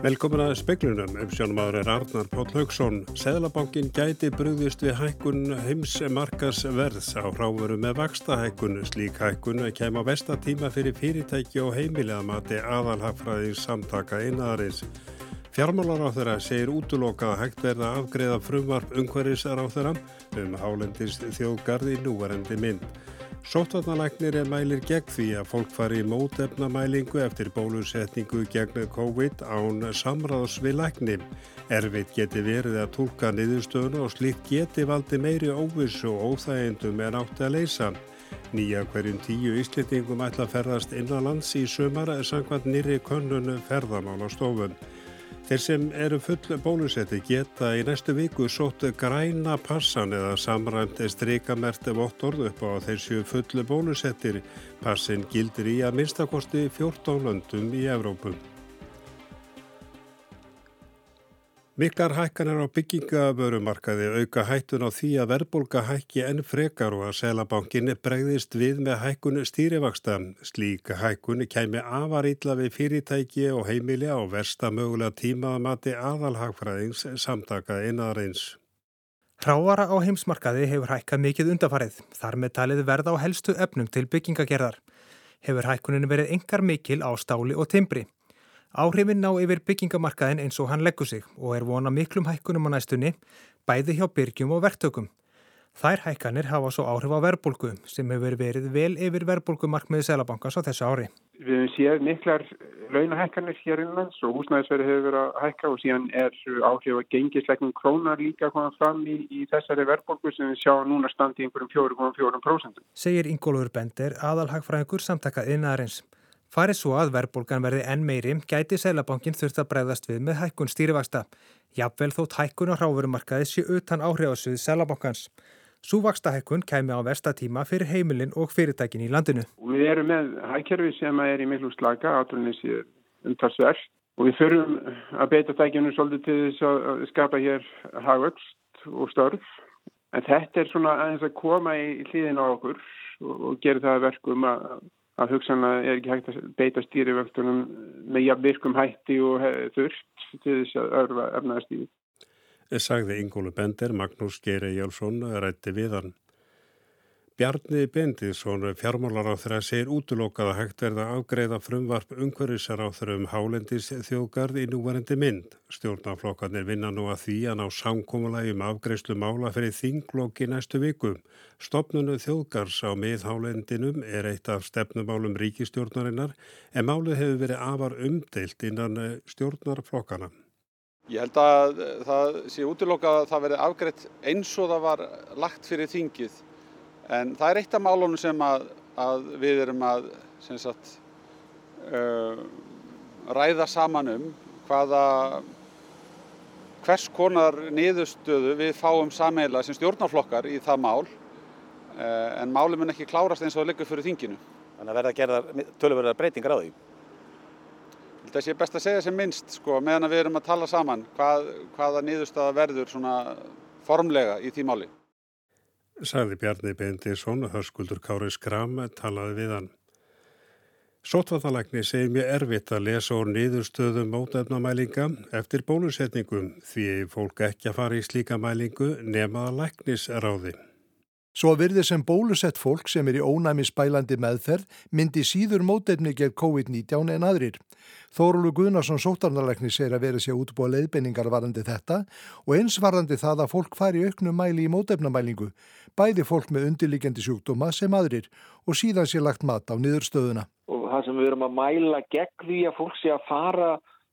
Velkomin að speklunum, umsjónumadur er Arnar Páll Haugsson. Seðlabankin gæti brúðist við hækkun heimsmarkas verðs á hráveru með vaksta hækkun. Slík hækkun kem á vestatíma fyrir fyrirtæki og heimilega mati aðalhagfræðins samtaka einaðarins. Fjármálar á þeirra segir útulokað að hægt verða afgreða frumvarp umhverfisar á þeirra um hálendist þjóðgarði núvarendi mynd. Sóttvarnalæknir er mælir gegn því að fólk fari í mótefnamælingu eftir bólusetningu gegn COVID án samráðs við lækni. Erfitt geti verið að tólka niðurstöðuna og slikt geti valdi meiri óvissu og óþægendum en átti að leysa. Nýja hverjum tíu íslendingum ætla að ferðast innanlands í sömar sangvað nýri könnun ferðamála stofun. Þeir sem eru full bólusetti geta í næstu viku sótt græna passan eða samrænt streikamerti vottorð upp á þessu full bólusettir. Passin gildir í að minnstakosti 14 löndum í Evrópum. Miklar hækkanir á byggingavörumarkaði auka hættun á því að verðbólka hækki enn frekar og að selabankin bregðist við með hækkun stýrivaksta. Slík hækkun kæmi afarítla við fyrirtæki og heimili á versta mögulega tímaðamati aðalhagfræðings samtaka einaðarins. Hráara á heimsmarkaði hefur hækkað mikið undafarið. Þar með talið verða á helstu öfnum til byggingagerðar. Hefur hækkunin verið engar mikil á stáli og timbri. Áhrifin ná yfir byggingamarkaðin eins og hann leggur sig og er vona miklum hækkunum á næstunni, bæði hjá byrgjum og verktökum. Þær hækkanir hafa svo áhrif á verðbólgu sem hefur verið vel yfir verðbólgumarkmiði Sælabankans á þessu ári. Við hefum séð miklar launahækkanir hér innlands og húsnæðisverði hefur verið að hækka og síðan er áhrif að gengisleiknum krónar líka komað fram í, í þessari verðbólgu sem við sjáum núna standi einhverjum 4,4%. Segir Ingólfur Bender, aðalhagfræðingur samtaka innarins. Farið svo að verðbólgan verði enn meiri, gæti Sælabankin þurft að breyðast við með hækkun stýrivaksta. Jafnvel þótt hækkun á hráverumarkaði sé utan áhrifasuð Sælabankans. Súvaksta hækkun kæmi á verstatíma fyrir heimilin og fyrirtækin í landinu. Við erum með hækkerfi sem er í miklu slaka, átrúinni umtalsverð og við förum að beita tækjunum svolítið til þess að skapa hér hagvöxt og störf. En þetta er svona aðeins að koma í hlýðin á okkur og gera það verkum að að hugsanlega er ekki hægt að beita stýrivöktunum með jafnvirkum hætti og þurft til þess að örfa efnaðastíði. Sagði Ingólu Bender, Magnús Geiri Jálsson rætti við hann. Bjarni Bendisson fjármálar á þeirra segir útlokað að hægt verða afgreða frumvarp umhverfisar á þeirra um hálendis þjóðgarð í núvarendi mynd. Stjórnaflokkarnir vinna nú að því að ná samkómulagi um afgreðslu mála fyrir þinglokki næstu viku. Stopnunu þjóðgarðs á miðhálendinum er eitt af stefnumálum ríkistjórnarinnar en málið hefur verið afar umdeilt innan stjórnarflokkana. Ég held að það sé útlokað að það verði afgreitt eins og það var lagt fyrir þingið En það er eitt af málunum sem að, að við erum að sagt, uh, ræða saman um hvaða hvers konar niðurstöðu við fáum sameila sem stjórnarflokkar í það mál uh, en málum mun ekki klárast eins og það liggur fyrir þinginu. Þannig að verða að gera tölurverðar breytingar á því? Það sé best að segja sem minnst sko meðan við erum að tala saman hvað, hvaða niðurstöða verður svona formlega í því máli sagði Bjarni Bendisson og hörskuldur Kári Skram talaði við hann. Sotvatnalækni segir mjög erfitt að lesa úr niðurstöðum mótefnamælinga eftir bólusetningum því fólk ekki að fara í slíka mælingu nemaða læknisráði. Svo virði sem bólusett fólk sem er í ónæmi spælandi meðferð myndi síður mótefni gegn COVID-19 en aðrir. Þórulu Guðnarsson sótarnarleikni segir að verið sé útbúa leiðbenningar varandi þetta og eins varandi það að fólk fari auknum mæli í mótefnamælingu, bæði fólk með undirlíkjandi sjúkdóma sem aðrir og síðan sé lagt mat á niðurstöðuna. Og það sem við erum að mæla gegn því að fólk sé að fara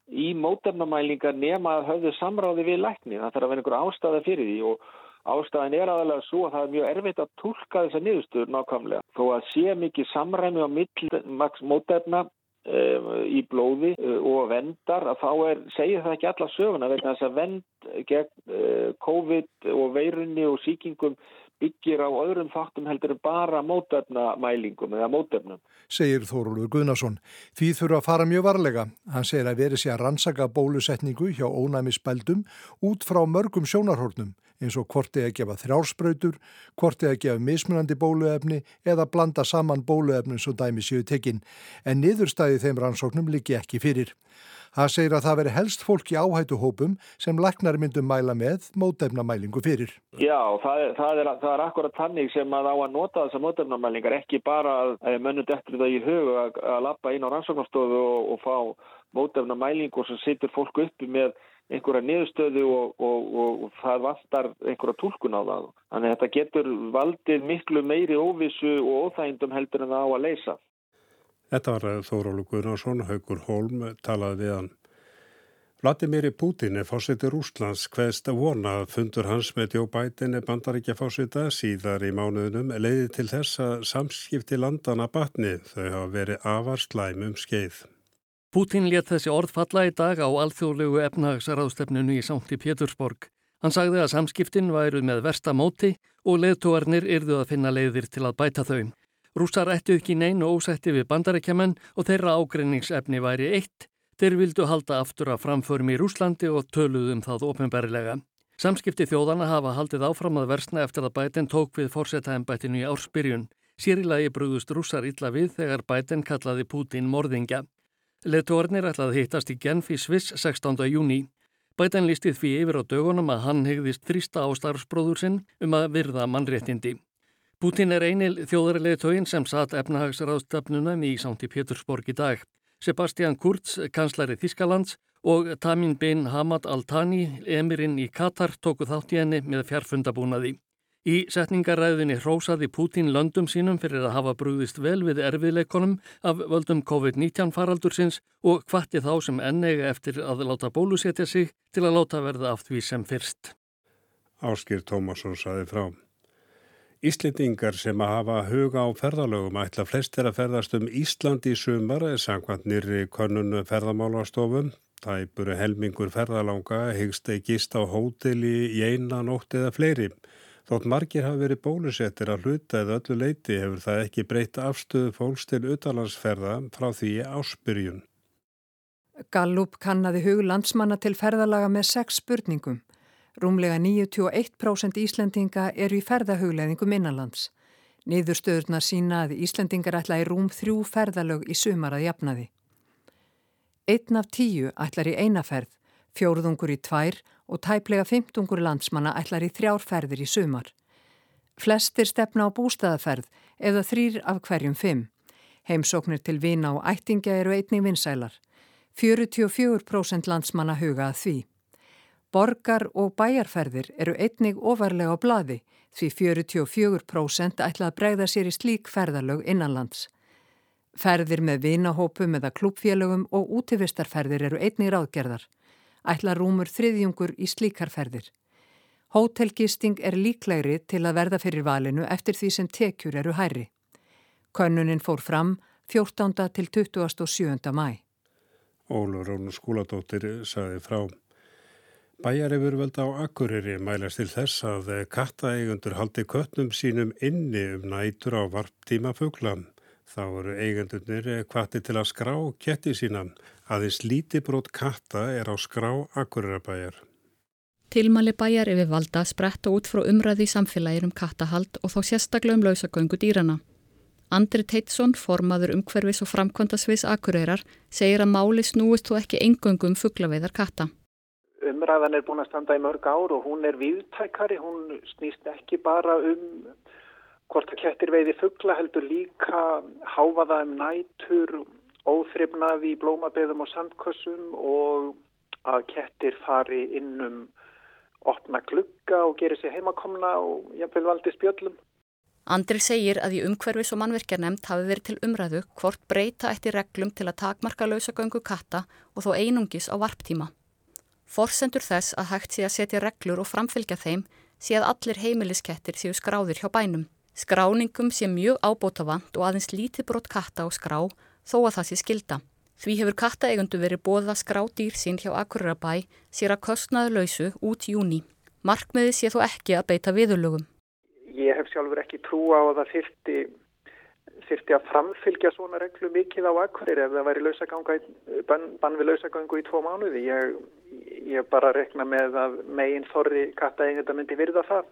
í mótefnamælingar nema að höfðu samráði við lækni. Það þarf að vera einhver ástæða fyrir því og Ástæðin er aðalega svo að það er mjög erfitt að tólka þessa niðurstöður nákvæmlega. Þó að sé mikið samræmi á millmaks mótefna um, í blóði uh, og vendar að þá er, segir það ekki alla söguna vegna þess að vend gegn uh, COVID og veirunni og síkingum byggir á öðrum faktum heldur bara mótefnamælingum eða mótefnum. Segir Þórólur Guðnason. Því þurfa að fara mjög varlega. Hann segir að veri sé að rannsaka bólusetningu hjá ónæmisbældum út frá mörgum sjónarhórnum eins og hvort eða gefa þrjárspröytur, hvort eða gefa mismunandi bóluefni eða blanda saman bóluefnum sem dæmi séu tekinn, en niðurstæði þeim rannsóknum líki ekki fyrir. Það segir að það veri helst fólk í áhættuhópum sem læknar myndum mæla með mótefnamælingu fyrir. Já, það er, það er, það er akkurat tannig sem að á að nota þessar mótefnamælingar, ekki bara að mönnum eftir það í hug að, lappa inn á rannsóknarstofu og, og fá mótefnamælingu sem situr fólk uppi með einhverja niðurstöðu og, og, og það vantar einhverja tólkun á það. Þannig að þetta getur valdið miklu meiri óvissu og óþægindum heldur en það á að leysa. Þetta var Þórólu Gunnarsson, Haugur Holm, talaði við hann. Vladimir Putin er fórsetur Úslands hveðst að vona að fundur hans með Jó Bætin er bandaríkja fórseta síðar í mánuðunum leiði til þess að samskipti landana batni þau hafa verið afar slæmum skeið. Putin let þessi orð falla í dag á alþjóðlegu efnahagsraðstefnunu í Sátti Pétursborg. Hann sagði að samskiptin væru með versta móti og leðtóarnir yrðu að finna leiðir til að bæta þau. Rússar ættu ekki neinu ósætti við bandarækjaman og þeirra ágreiningsefni væri eitt. Þeir vildu halda aftur að framförum í Rúslandi og töluðum það ofinbærilega. Samskipti þjóðana hafa haldið áfram að versna eftir að bæten tók við fórsetaðanbættinu í ársbyrjun. Sérilagi brúðust rússar illa við þegar bæten kallaði Pútin morðingja. Leðtórnir ætlaði hittast í Genf í Sviss 16. júni. Bæten lístið því yfir á dögunum að hann hegðist þrýsta á starfsbróður sinn um að virða mannréttindi. Putin er einil þjóðarlegi tóin sem satt efnahagsraðstafnunum í Sándi Pétursborg í dag. Sebastian Kurz, kanslari Þískalands og Tamin bin Hamad Al-Thani, emirinn í Katar, tóku þátt í henni með fjarfundabúnaði. Í setningaræðinni hrósaði Putin löndum sínum fyrir að hafa brúðist vel við erfiðleikonum af völdum COVID-19 faraldursins og hvatti þá sem ennega eftir að láta bólusetja sig til að láta verða aft því sem fyrst. Áskýr Tómasson saði frá. Íslendingar sem að hafa huga á ferðalögum ætla flestir að ferðast um Ísland í sumar eða sangkvæmt nýri konun ferðamálastofum. Það er búin helmingur ferðalanga, hegst gist á hóteli í eina nótt eða fleiri. Þótt margir hafi verið bólusettir að hluta eða öllu leiti hefur það ekki breyta afstöðu fólks til utalansferða frá því áspyrjun. Gallup kannaði hug landsmanna til ferðalaga með sex spurningum. Rúmlega 91% Íslendinga eru í ferðahugleðingum innanlands. Niðurstöðurnar sína að Íslendingar ætla í rúm þrjú ferðalög í sumar að jafnaði. Einn af tíu ætlar í einaferð, fjóruðungur í tvær og tæplega fymtungur landsmanna ætlar í þrjárferðir í sumar. Flestir stefna á bústaðaferð eða þrýr af hverjum fimm. Heimsóknir til vina og ættinga eru einnig vinsælar. 44% landsmanna huga að því. Borgar og bæjarferðir eru einnig ofarlega á bladi því 44% ætla að bregða sér í slík ferðarlög innanlands. Ferðir með vinahópum eða klúpfélögum og útivistarferðir eru einnig ráðgerðar. Ætla rúmur þriðjungur í slíkarferðir. Hótelgisting er líklegri til að verða fyrir valinu eftir því sem tekjur eru hæri. Könnunin fór fram 14. til 27. mæ. Ólur Rónu skúladóttir saði frá. Bæjarifurvöld á Akureyri mælast til þess að kattaeigundur haldi köttnum sínum inni um nætur á varptíma fugla. Þá eru eigundurnir kvatti til að skrá ketti sína. Aðeins lítibrót katta er á skrá Akureyrabæjar. Tilmali bæjar yfir valda spretta út frá umræði í samfélagir um kattahald og þá sérstaklega um lausagöngu dýrana. Andri Teitsson, formaður umhverfis og framkvöndasviðs Akureyrar, segir að máli snúist þú ekki engöngum um fugglaveiðar katta umræðan er búin að standa í mörg ár og hún er viðtækari, hún snýst ekki bara um hvort að kettir veiði fuggla heldur líka háfaða um nætur, óþrifnaði í blómabeðum og sandkossum og að kettir fari innum opna glugga og gerir sér heimakomna og jafnvel valdi spjöllum. Andri segir að í umhverfis og mannverkjarnemnd hafi verið til umræðu hvort breyta eftir reglum til að takmarka lausagöngu katta og þó einungis á varptíma. Forsendur þess að hægt sé að setja reglur og framfylgja þeim sé að allir heimiliskettir séu skráðir hjá bænum. Skráningum sé mjög ábótavant og aðeins lítið brot katta á skrá þó að það sé skilda. Því hefur kattaeigundu verið bóða skrá dýr sín hjá Akurabæ sér að kostnaðu lausu út júni. Markmiði sé þó ekki að beita viðurlögum. Ég hef sjálfur ekki trú á að það fyrti þyrfti að framfylgja svona reglu mikið á akkurir ef það væri lausaganga, bann, bann við lausagangu í tvo mánuði. Ég, ég bara rekna með að megin þorri katta eigin þetta myndi virða það.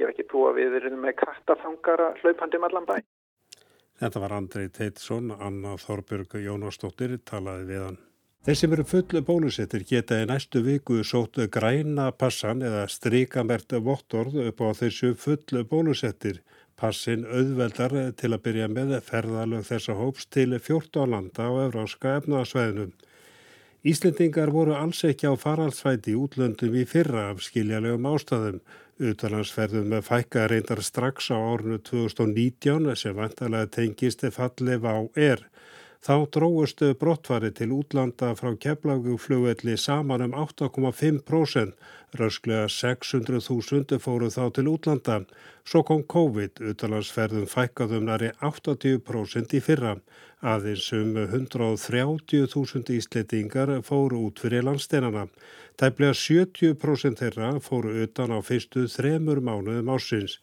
Ég hef ekki trú að við erum með kattafangara hlaupandi um allan bæ. Þetta var Andrei Teitsson, Anna Þorbjörg Jónastóttir talaði við hann. Þeir sem eru fullu bólusettir geta í næstu viku sótt græna passan eða stríkamert vottorð upp á þessu fullu bólusettir. Passin auðveldar til að byrja með ferðalög þessa hóps til 14 landa á Evráska efnaðsvæðinum. Íslendingar voru alls ekki á faraldsvæti útlöndum í fyrra af skiljalegum ástæðum. Utalansferðum fækka reyndar strax á árnu 2019 sem vantalega tengist fallið á er. Þá dróðustu brottfari til útlanda frá keflaguflugvelli saman um 8,5%, rösklega 600.000 fóru þá til útlanda. Svo kom COVID, utalansferðum fækkaðum næri 80% í fyrra. Aðeins um 130.000 íslettingar fóru út fyrir landsteinana. Tæplega 70% þeirra fóru utan á fyrstu þremur mánuðum ásins.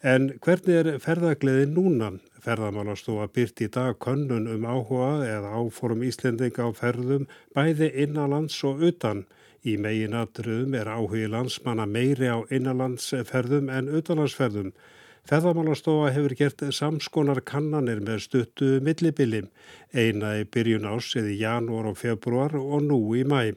En hvernig er ferðagleði núna? Ferðamálastofa byrt í dag könnun um áhuga eða áforum Íslendinga á ferðum bæði innanlands og utan. Í megin aðröðum er áhugi landsmanna meiri á innanlandsferðum en utanlandsferðum. Ferðamálastofa hefur gert samskonar kannanir með stuttu millibilim, eina í byrjun ás eða í janúar og februar og nú í mæ.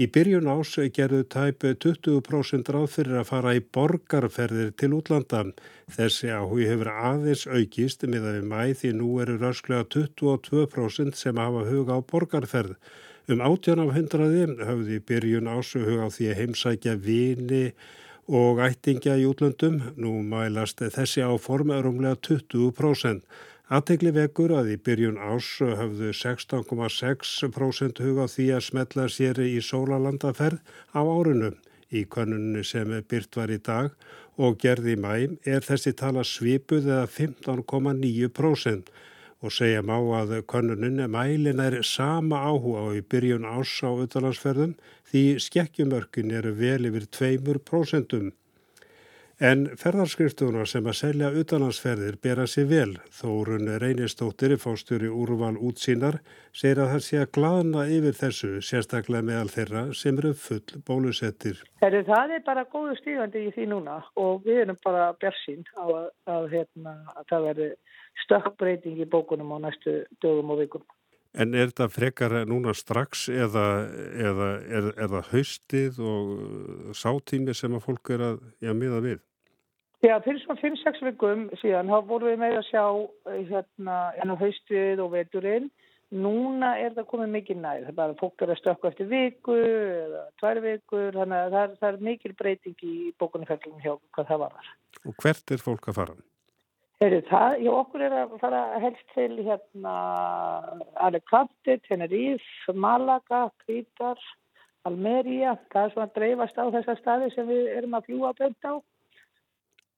Í byrjun ás gerðu tæp 20% ráð fyrir að fara í borgarferðir til útlandan. Þessi áhugi hefur aðeins aukist með að við mæ því nú eru rösklega 22% sem hafa huga á borgarferð. Um 18 af 100 höfðu í byrjun ásu huga á því að heimsækja vini og ættingja í útlandum. Nú mælast þessi áform er umlega 20%. Aðtegli vekur að í byrjun ás höfðu 16,6% huga því að smetla sér í sólalandaferð á árunum. Í konunni sem byrt var í dag og gerði mæm er þessi tala svipuð eða 15,9% og segja má að konunin mælin er sama áhuga á í byrjun ás á utalansferðum því skekkjumörkin eru vel yfir 2%. En ferðarskriftunar sem að selja utanlandsferðir bera sér vel. Þórun Reynistóttir, fástjóri úrval útsýnar, segir að það sé að glana yfir þessu, sérstaklega meðal þeirra sem eru full bólusettir. Heru, það er bara góðu stígandi í því núna og við erum bara björnsinn á að, að, hérna, að það verði stökkbreyting í bókunum á næstu dögum og vikum. En er þetta frekar núna strax eða, eða er, er það haustið og sátími sem að fólk er að já, miða við? Já, fyrir svona 5-6 vikum síðan þá vorum við með að sjá eh, hérna enn á haustið og veturinn. Núna er það komið mikið nær. Það er bara fólk er að stökka eftir viku eða tvær vikur. Þannig að það er, það er mikil breyting í bókunarferðlunum hjá hvað það var. Og hvert er fólk að fara? Heru, það, já, okkur er að fara helst til hérna Alicante, Tenerife, Malaga, Kvítar, Almería. Það er svona að dreifast á þessa staði sem við erum að fljúa beint á.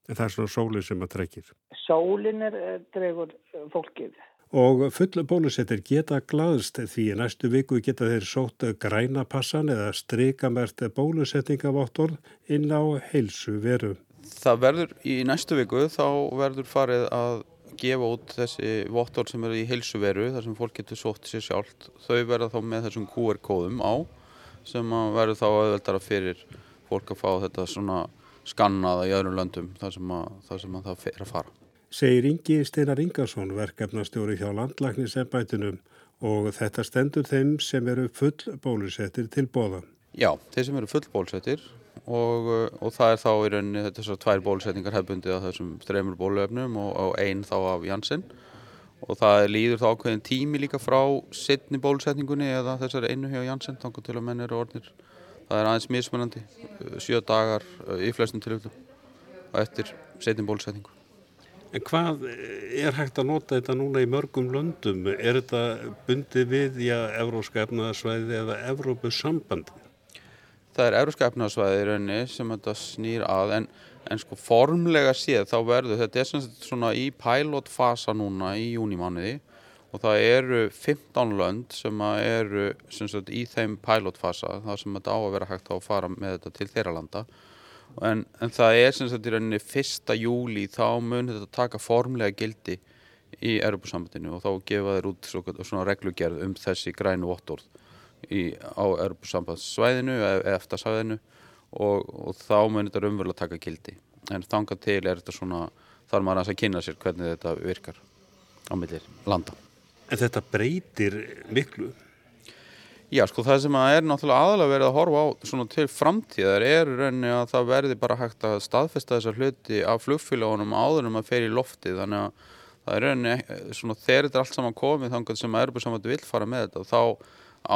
En það er svona sólinn sem að trekir. Sólinn er dregur fólkið. Og fullu bólusettir geta glaðst því í næstu viku geta þeir sótt græna passan eða strykamert bólusettingaváttorð inn á heilsu veru. Það verður í næstu viku þá verður farið að gefa út þessi vottorð sem eru í heilsu veru þar sem fólk getur sótt sér sjálft. Þau verða þá með þessum QR-kóðum á sem verður þá aðveldara fyrir fólk að fá þetta svona skannaða í öðrum löndum þar sem að það, sem að það fer að fara. Segir Ingi Steinar Ingarsson, verkefnastjóri hjá landlæknisembætunum og þetta stendur þeim sem eru full bólusettir til bóða. Já, þeir sem eru full bólusettir og, og það er þá í rauninni er svo tvær bólusetningar hefbundi af þessum stremur bóluefnum og, og einn þá af Janssen og það líður þá ákveðin tími líka frá sittni bólusetningunni eða þessari einu hjá Janssen, þannig til að menn eru orðnir það er aðeins mismunandi sjö dagar í flestum tilvíðum og eftir setjum bólusetningu. En hvað er hægt að nota þetta núna í mörgum löndum? Er þetta bundið við í að Evróska efnaðarsvæði eða Evrópusambandi? Það er Evróska efnaðarsvæði í rauninni sem þetta snýr að en, en sko formlega séð þá verður þetta er svona í pilotfasa núna í júnimániði og það eru 15 lönd sem eru sem sagt, í þeim pilotfasa þar sem þetta á að vera hægt að fara með þetta til þeirra landa en, en það er sem sagt í rauninni 1. júli þá mun þetta taka formlega gildi í Europasambandinu og þá gefa þeir út svona reglugerð um þessi grænu vottorð á Europasambandsvæðinu eða eftir svæðinu og, og þá munir þetta umverulega taka kildi en þanga til er þetta svona þar maður að kynna sér hvernig þetta virkar á millir landa. En þetta breytir miklu? Já, sko það sem er náttúrulega aðalega verið að horfa á svona til framtíðar er rauninni að það verði bara hægt að staðfesta þessar hluti af flugfélagunum áður en maður fer í lofti þannig að það er rauninni svona þegar þetta er allt saman komið þannig sem að Erbursamvættu vil fara með þetta þá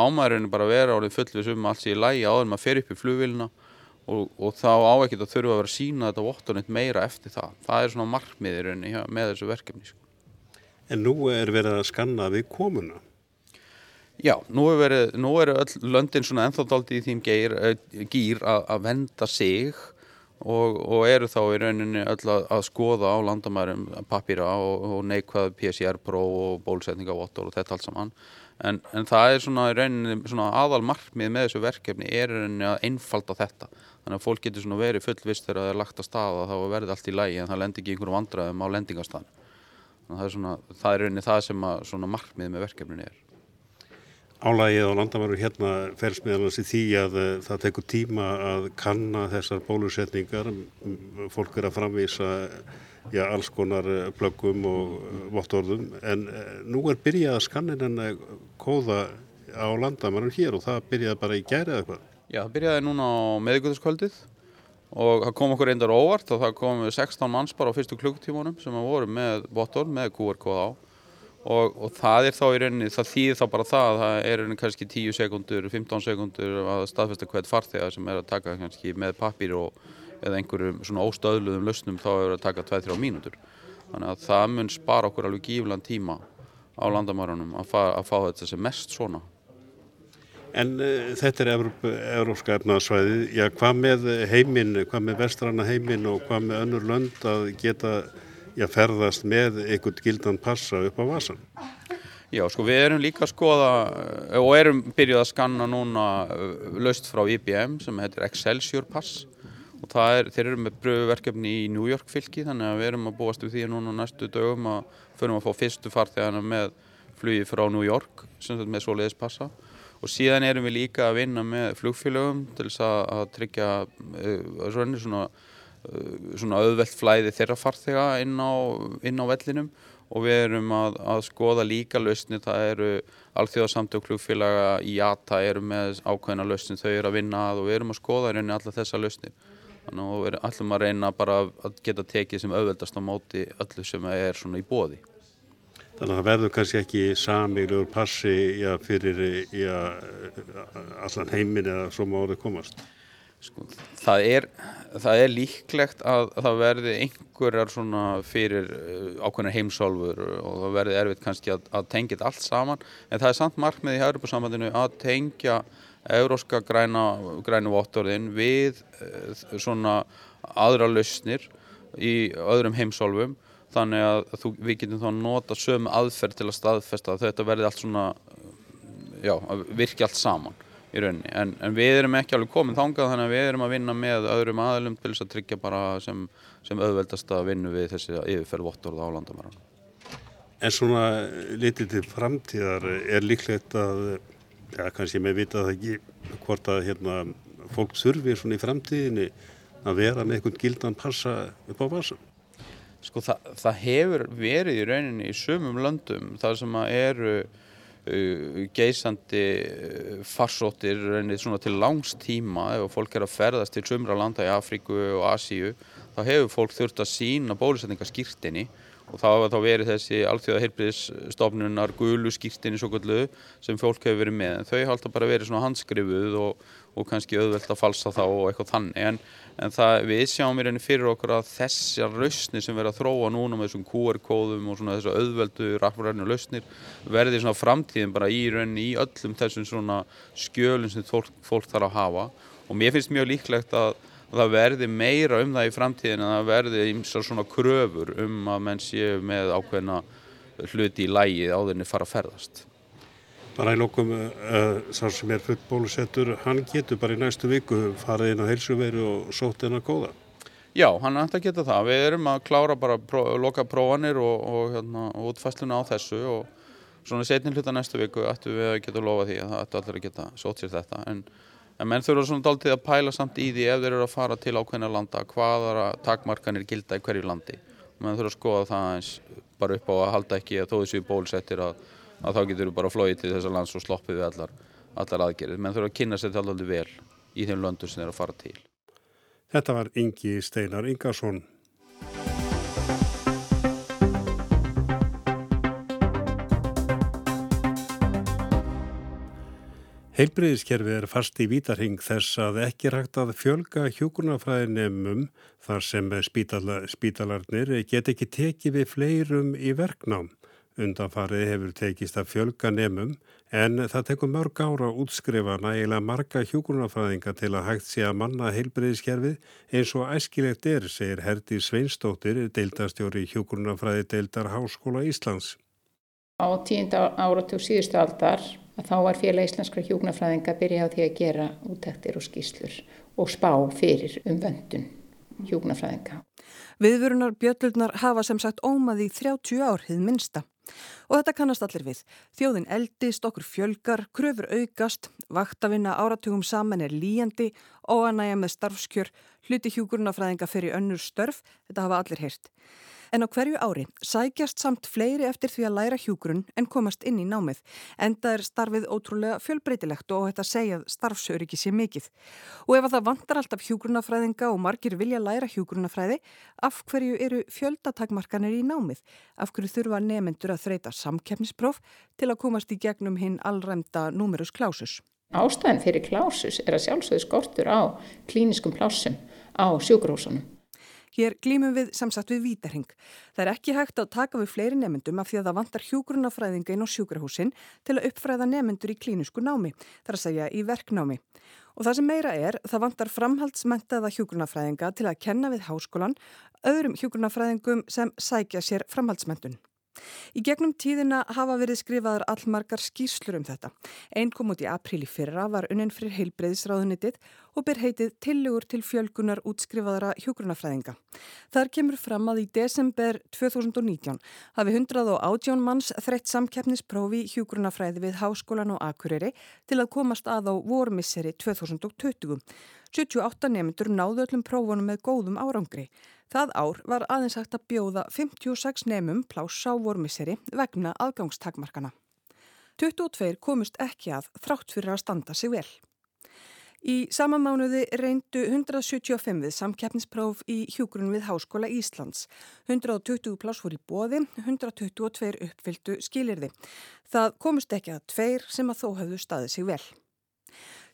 ámæðurinn bara vera orðið fullvis um allt í lægi áður en maður fer upp í flugvilna og, og þá á ekkert að þurfa að vera að sína þetta vottunit meira eftir það. Það er svona markmiðir með þessu verkefni. Sko. En nú er verið að skanna við komuna. Já, nú er verið, nú eru öll löndin svona ennþáttáldi í þým geir, uh, gýr að, að venda sig og, og eru þá í rauninni öll að, að skoða á landamærum papýra og, og neikvað PCR-próf og bólusetningavottor og þetta allt saman. En, en það er svona í rauninni svona aðal markmið með þessu verkefni er rauninni að einfalda þetta. Þannig að fólk getur svona verið fullvist þegar það er lagt að staða þá verður allt í lægi en það lendir ekki einhverjum vandraðum á lendingarstaðan. Það er, svona, það er rauninni það sem að, markmið með verkefnin er. Álægið á landamæru hérna fels meðalans í því að uh, það tekur tíma að kanna þessar bólusetningar. Fólk er að framvísa já, alls konar eh, plöggum og uh, vottorðum en nú er byrjað að skannin en kóða á landamæru hér og það byrjaði bara í gæri eða hvað? Já, það byrjaði núna á meðgöðuskvöldið og það kom okkur reyndar óvart og það kom 16 manns bara á fyrstu klukkutímanum sem að voru með vottorð með QR-kóð á og, og það er þá í rauninni, það þýðir þá bara það að það er rauninni kannski 10 sekundur, 15 sekundur að staðfesta hvert farþega sem er að taka kannski með pappir og eða einhverjum svona óstöðluðum lausnum þá er að taka 2-3 mínútur. Þannig að það mun spara okkur alveg gíflan tíma á landamærunum að, að fá þetta sem mest svona. En uh, þetta er Európska efnaðsvæði, já hvað með heiminn, hvað með vestranna heiminn og hvað með önnur lönd að geta já, ferðast með einhvern gildan passa upp á vasan. Já, sko við erum líka að skoða eh, og erum byrjuð að skanna núna eh, löst frá IBM sem heitir Excelsior Pass. Og er, þeir eru með bröðverkefni í New York fylki þannig að við erum að búast við því núna næstu dögum að förum að fá fyrstu farþegana með flugi frá New York sem þetta með svoleiðis passa og síðan erum við líka að vinna með flugfélögum til þess að, að tryggja uh, svona Eh, svona auðvelt flæði þeirra farþega inn á, inn á vellinum. Og við erum að, að skoða líka lausni, það eru alþjóðasamtök klúfélaga í ATA eru með ákveðina lausni, þau eru að vinna að og við erum að skoða í rauninni alla þessa lausni þannig að við allum að reyna bara að geta tekið sem auðveldast á móti öllu sem er svona í bóði Þannig að það verður kannski ekki samíluður passi já, fyrir já, allan heimin eða svo má orðið komast. Sko, það, er, það er líklegt að það verði einhverjar svona fyrir uh, ákveðnar heimsálfur og það verði erfitt kannski að, að tengja þetta allt saman. En það er samt markmið í Európa-sambandinu að tengja euróska græna, vottorðin við uh, svona aðra lausnir í öðrum heimsálfum þannig að þú, við getum þá nota sömu aðferð til að staðfesta að þetta verði allt svona já, virki allt saman í rauninni, en, en við erum ekki alveg komin þangað þannig að við erum að vinna með öðrum aðlum til þess að tryggja bara sem, sem auðveldast að vinna við þessi yfirferð vottorð á landamæran. En svona litið til framtíðar er líklegt að, já kannski með vitað ekki hvort að hérna, fólk þurfi svona í framtíðinni að vera með einhvern gildan passa upp á vasan? Sko það, það hefur verið í rauninni í sumum löndum þar sem að eru Uh, geysandi uh, farsóttir svona til langs tíma ef fólk er að ferðast til sumra landa í Afríku og Asíu þá hefur fólk þurft að sína bólusetningaskýrtinni og þá hefur þá verið þessi alþjóða heilbriðsstofnunar gulu skýrtinni svo kallu sem fólk hefur verið með. En þau alltaf bara verið svona handskrifuð og, og kannski auðvelt að falsa þá og eitthvað þannig. En en það, við sjáum í rauninni fyrir okkur að þessar lausnir sem verður að þróa núna með þessum QR-kóðum og svona þessu auðveldu rafræðinu lausnir verður svona framtíðin bara í rauninni í öllum þessum svona skjölum sem fólk, fólk þarf að hafa. Og mér finnst mjög líklegt að, að það verði meira um það í framtíðin en það verði ímsar svona kröfur um að menn séu með ákveðna hluti í lægi áðurinn fara að ferðast. Bara í lókum, uh, eh, sá sem er fullbólusettur, hann getur bara í næstu viku farið inn á heilsuveru og sótt henn að góða. Já, hann ætti að geta það. Við erum að klára bara pró, loka prófanir og, og, hérna, og útfæsluna á þessu og svona setni hluta næstu viku ættum við að geta lofa því að það ættu allir að geta sótt sér þetta. En, en menn þurfa svona dáltið að pæla samt í því ef þeir eru að fara til ákveðna landa hvaðara takmarkanir gilda í hverju landi. Menn þurfa að skoða það eins bara upp á að halda ekki að þó þessu bólsettir að, að þá getur við bara flóið til þessar lands og sloppið við allar, allar aðgerið. Menn þurfa að kynna sér alveg vel í þeim löndur sem þeir að fara til. Þetta var Ingi Steinar Ingarsson. Heilbreyðiskerfið er fast í vítarhing þess að ekki rægt að fjölga hjókunarfræðinemum þar sem spítala, spítalarnir get ekki tekið við fleirum í verknám. Undanfarið hefur tekist að fjölga nemum en það tekur mörg ára að útskrifa nægilega marga hjókunarfræðinga til að hægt sé að manna heilbreyðiskerfið eins og æskilegt er, segir Herdi Sveinstóttir, deildastjóri hjókunarfræði deildar Háskóla Íslands. Á tíunda áratug síðustu aldar að þá var félag íslenskra hjókunarfræðinga að byrja á því að gera útæktir og skýslur og spá fyrir um vöndun hjókunarfræðinga. Viðvörunar bjöllurnar hafa sem sagt ómað í 30 ár hið minsta. Og þetta kannast allir við. Þjóðin eldist, okkur fjölgar, kröfur aukast, vaktavinna áratugum saman er líjandi, óanægja með starfskjör, hluti hjúkurnafræðinga fyrir önnur störf, þetta hafa allir heyrt. En á hverju ári sækjast samt fleiri eftir því að læra hjúgrunn en komast inn í námið. Enda er starfið ótrúlega fjölbreytilegt og þetta segjað starfsöryggi sé mikið. Og ef að það vantar alltaf hjúgrunnafræðinga og margir vilja læra hjúgrunnafræði, af hverju eru fjöldatakmarkanir í námið? Af hverju þurfa nefnendur að þreita samkeppnispróf til að komast í gegnum hinn allræmda númerus klásus? Ástæðin fyrir klásus er að sjálfsögðu skortur á klíniskum plásum á sjúgrósunum. Hér glýmum við samsagt við vítarhing. Það er ekki hægt að taka við fleiri nefndum af því að það vantar hjúgrunafræðinga inn á sjúkrahúsin til að uppfræða nefndur í klínisku námi, þar að segja í verknámi. Og það sem meira er, það vantar framhaldsmentaða hjúgrunafræðinga til að kenna við háskólan öðrum hjúgrunafræðingum sem sækja sér framhaldsmentun. Í gegnum tíðina hafa verið skrifaðar allmargar skýrslur um þetta. Einn kom út í apríli fyrra var unnin fyrir heilbreyðisráðunitið og ber heitið Tillegur til fjölgunar útskrifaðara hjógrunafræðinga. Þar kemur fram að í desember 2019 hafi 118 manns þreytt samkeppnisprófi hjógrunafræði við Háskólan og Akureyri til að komast að á vormisseri 2020. 78 nefndur náðu öllum prófunum með góðum árangri. Það ár var aðeins hægt að bjóða 56 nefnum pláss á vormisseri vegna aðgangstakmarkana. 22 komust ekki að þrátt fyrir að standa sig vel. Í sama mánuði reyndu 175 við samkeppnispróf í hjúgrun við Háskóla Íslands. 120 pláss voru í bóði, 122 uppfyldu skilirði. Það komust ekki að tveir sem að þó hafðu staðið sig vel.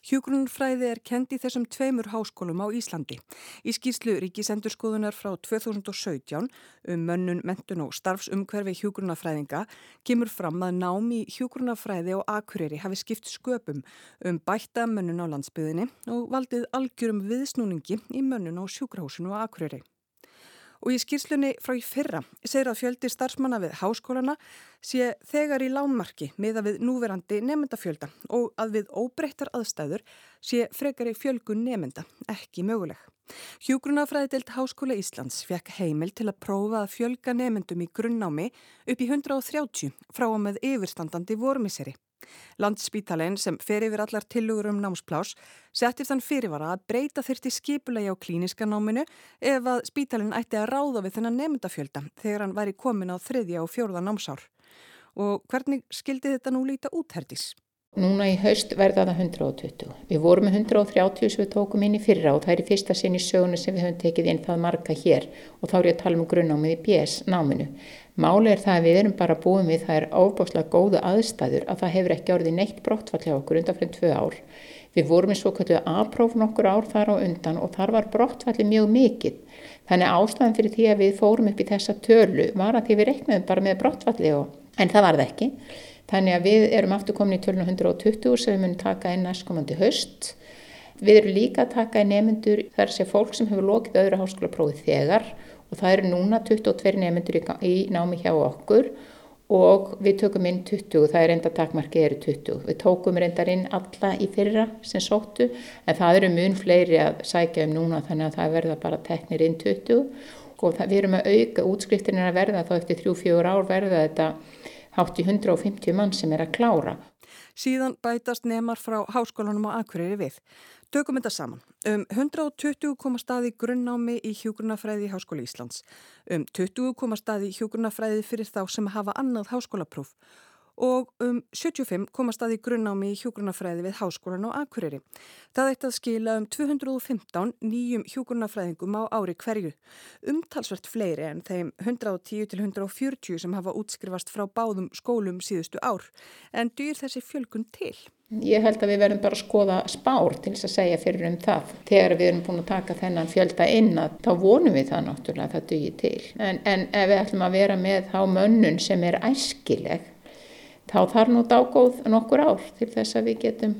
Hjúgrunfræði er kendi þessum tveimur háskólum á Íslandi. Í skýrslu Ríkisendurskoðunar frá 2017 um mönnun, mentun og starfsumhverfi hjúgrunafræðinga kemur fram að námi hjúgrunafræði og akureyri hafi skipt sköpum um bætta mönnun á landsbyðinni og valdið algjörum viðsnúningi í mönnun á sjúkrahúsinu og akureyri. Og í skýrslunni frá í fyrra segir að fjöldi starfsmanna við háskólana sé þegar í lánmarki miða við núverandi nefndafjölda og að við óbreyttar aðstæður sé frekari fjölgun nefnda, ekki möguleg. Hjúgrunafræðild Háskóla Íslands fekk heimil til að prófa að fjölga nefndum í grunnámi upp í 130 frá og með yfirstandandi vormisseri. Landspítalinn sem fer yfir allar tilugur um námsplás settir þann fyrirvara að breyta þyrti skipulegi á klíniska náminu ef að spítalinn ætti að ráða við þennan nefndafjölda þegar hann væri komin á þriðja og fjórða námsár. Og hvernig skildi þetta nú líta útherdis? Núna í haust verða það 120. Við vorum með 130 sem við tókum inn í fyrra og það er í fyrsta sinn í sögunu sem við höfum tekið inn það marga hér og þá er ég að tala um grunnámið í BS náminu. Máli er það að við erum bara búin við það er ábáslega góða aðstæður að það hefur ekki orðið neitt brottfall hjá okkur undan fyrir tvö ár. Við vorum í svo kallu aðpróf nokkur ár þar á undan og þar var brottfalli mjög mikið. Þannig ástæðan fyrir því að við fórum upp í þessa tölu var að því við reiknaðum bara með brottfalli og, en það var það ekki. Þannig að við erum aftur komin í tölunum 120 sem við munum taka inn næstkomandi höst. Við erum líka að taka inn nefnendur þar sé fólk sem hefur lokið öðru háskólaprófið þegar og það eru núna 22 nefnendur í, námi hjá okkur og við tökum inn 20, það er reynda takmarkið eru 20. Við tókum reyndar inn alla í fyrra sem sóttu en það eru mun fleiri að sækja um núna þannig að það verða bara teknir inn 20 og það, við erum að auka útskriftinir að verða þá eftir 3-4 ár verða þetta hátt í 150 mann sem er að klára. Síðan bætast nefnar frá háskólanum á Akureyri við. Tökum þetta saman. Um 120 koma staði grunnnámi í hjógrunafræði í Háskóla Íslands. Um 20 koma staði hjógrunafræði fyrir þá sem hafa annað háskólapróf og um 75 koma staði grunnnámi í hjógrunafræði við Háskólan og Akureyri. Það eitt að skila um 215 nýjum hjógrunafræðingum á ári hverju. Umtalsvert fleiri en þeim 110 til 140 sem hafa útskrifast frá báðum skólum síðustu ár. En dyr þessi fjölkun til? Ég held að við verðum bara að skoða spár til þess að segja fyrir um það. Þegar við erum búin að taka þennan fjölda inn að þá vonum við það náttúrulega að það dugir til. En, en ef við ætlum að vera með þá mönnun sem er æskileg þá þarf nú dágóð nokkur ár til þess að við getum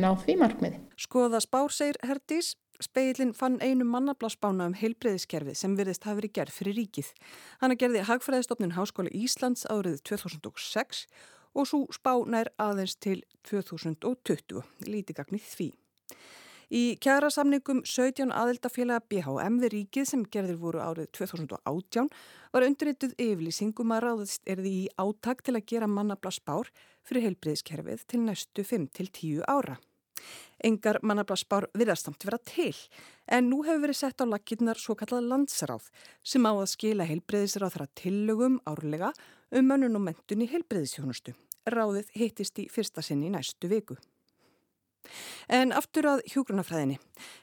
náð því markmiði. Skoða spár segir Herdís. Speilin fann einu mannablasbána um heilbreyðiskerfið sem virðist hafi verið gerð fyrir ríkið. Hanna gerði Hagfræðistofnun Háskóli Íslands árið 2006 og svo spá nær aðeins til 2020, lítigagnið því. Í kjara samningum 17 aðeldafélaga BHM við ríkið sem gerðir voru árið 2018 var undirrituð yfirlýsingum að ráðast erði í áttak til að gera mannabla spár fyrir heilbreyðskerfið til næstu 5-10 ára. Engar mannabla spár virðastamt vera til en nú hefur verið sett á lakirnar svo kallað landsráð sem á að skila heilbreyðisráð þar að tillögum árlega um mönnun og mentun í heilbreyðisjónustu. Ráðið hittist í fyrsta sinni í næstu viku. En aftur að hjógrunafræðinni.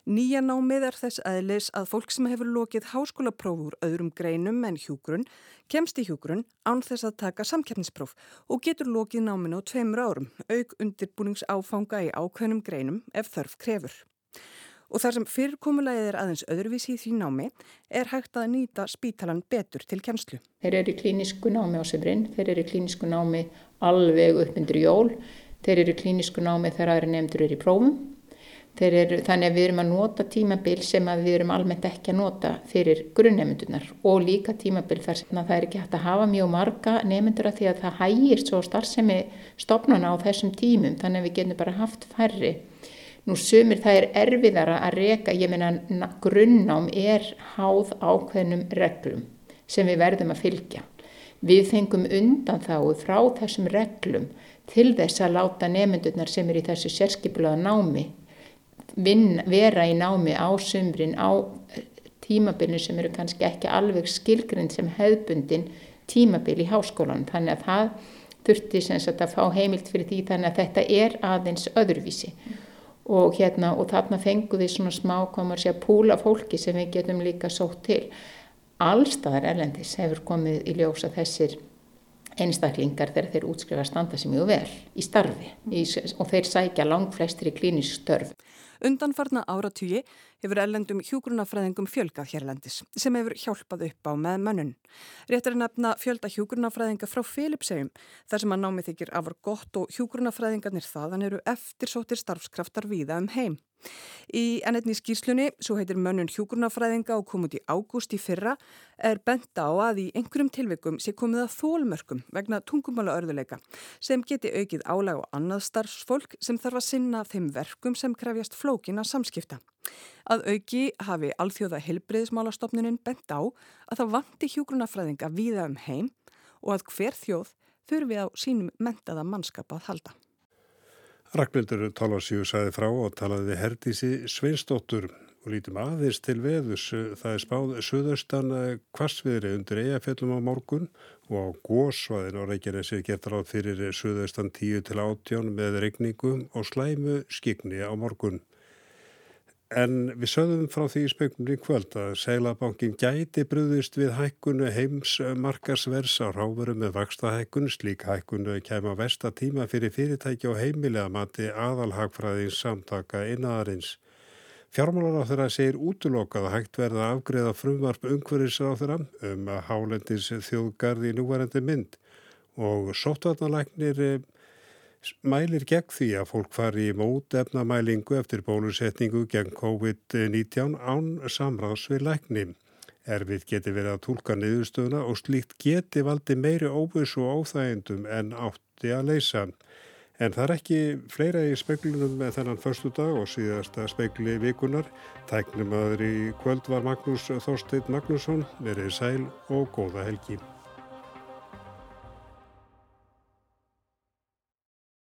Nýja námið er þess aðlis að fólk sem hefur lokið háskólaprófur öðrum greinum en hjógrun kemst í hjógrun án þess að taka samkeppnispróf og getur lokið náminu á tveimur árum, auk undirbúningsáfanga í ákveðnum greinum ef þörf krefur. Og þar sem fyrirkomulegið er aðeins öðruvísi í því námi er hægt að nýta spítalan betur til kjenslu. Þeir eru í klínisku námi á Sifrin, þeir eru í klínisku námi alveg upp undir jól, þeir eru í klínisku námi þegar aðri nefndur eru í prófum. Eru, þannig að við erum að nota tímabil sem við erum almennt ekki að nota fyrir grunnnefndunar og líka tímabil þar sem það er ekki hægt að hafa mjög marga nefndur að því að það hægist svo starfsemi stopnuna á þessum tímum þannig að við getum bara haft færri Nú sumir það er erfiðara að reyka, ég meina grunnám er háð ákveðnum reglum sem við verðum að fylgja. Við fengum undan þá frá þessum reglum til þess að láta nefndurnar sem er í þessu sérskipulaða námi vin, vera í námi á sumrin á eh, tímabilinu sem eru kannski ekki alveg skilgrind sem hefðbundin tímabil í háskólanum. Þannig að það þurfti að fá heimilt fyrir því þannig að þetta er aðeins öðruvísi og hérna og þarna fengum við svona smá komar sér púla fólki sem við getum líka sótt til. Allstaðar erlendis hefur komið í ljósa þessir einstaklingar þegar þeir útskrifa standa sem mjög vel í starfi í, og þeir sækja langt flestir í klínisk störf. Undanfarna áratugji hefur ellendum hjúgrunafræðingum fjölgað hérlendis sem hefur hjálpað upp á með mönnun. Réttar er nefna fjölda hjúgrunafræðinga frá Filipsegjum þar sem að námið þykir afar gott og hjúgrunafræðingarnir þaðan eru eftirsóttir starfskraftar víða um heim. Í ennetni skýrslunni, svo heitir mönnun hjúgrunafræðinga og kom út í ágúst í fyrra, er benda á að í einhverjum tilvikum sé komið að þólmörkum vegna tungumála örðuleika sem geti aukið álag og annað starfsfólk sem þarf að sinna þeim verkum sem krefjast flókina samskipta. Að auki hafi alþjóða helbreyðismálastofnunin bent á að það vanti hjúgrunafræðinga víða um heim og að hver þjóð þurfi á sínum mentaða mannskap að halda. Ragnhildur Talasjú sæði frá og talaði við Herdísi Sveinsdóttur og lítum aðeins til veðus. Það er spáð söðaustan kvassviðri undir eigafellum á morgun og á gósvaðin og Reykjanesi gert ráð fyrir söðaustan 10 til 18 með regningum og slæmu skikni á morgun. En við sögðum frá því í speklum í kvöld að Sælabankin gæti bröðist við hækkunu heims markasvers á ráveru með vaksta hækkun. Slík hækkunu kemur að versta tíma fyrir fyrirtæki og heimilega mati aðalhagfræðins samtaka einaðarins. Fjármálar á þeirra segir útlokað að hægt verða að afgreða frumvarp umhverfis á þeirra um að hálendis þjóðgarði í núvarendi mynd og sóttvarnalæknir mælir gegn því að fólk fari í mót efnamælingu eftir bólusetningu gegn COVID-19 án samráðs við lækni. Erfið geti verið að tólka niðurstöðuna og slíkt geti valdi meiri óvissu og óþægindum en átti að leysa. En það er ekki fleira í speklunum með þennan förstu dag og síðasta spekli vikunar. Tæknum aður í kvöld var Magnús Þorstein Magnússon, verið sæl og góða helgi.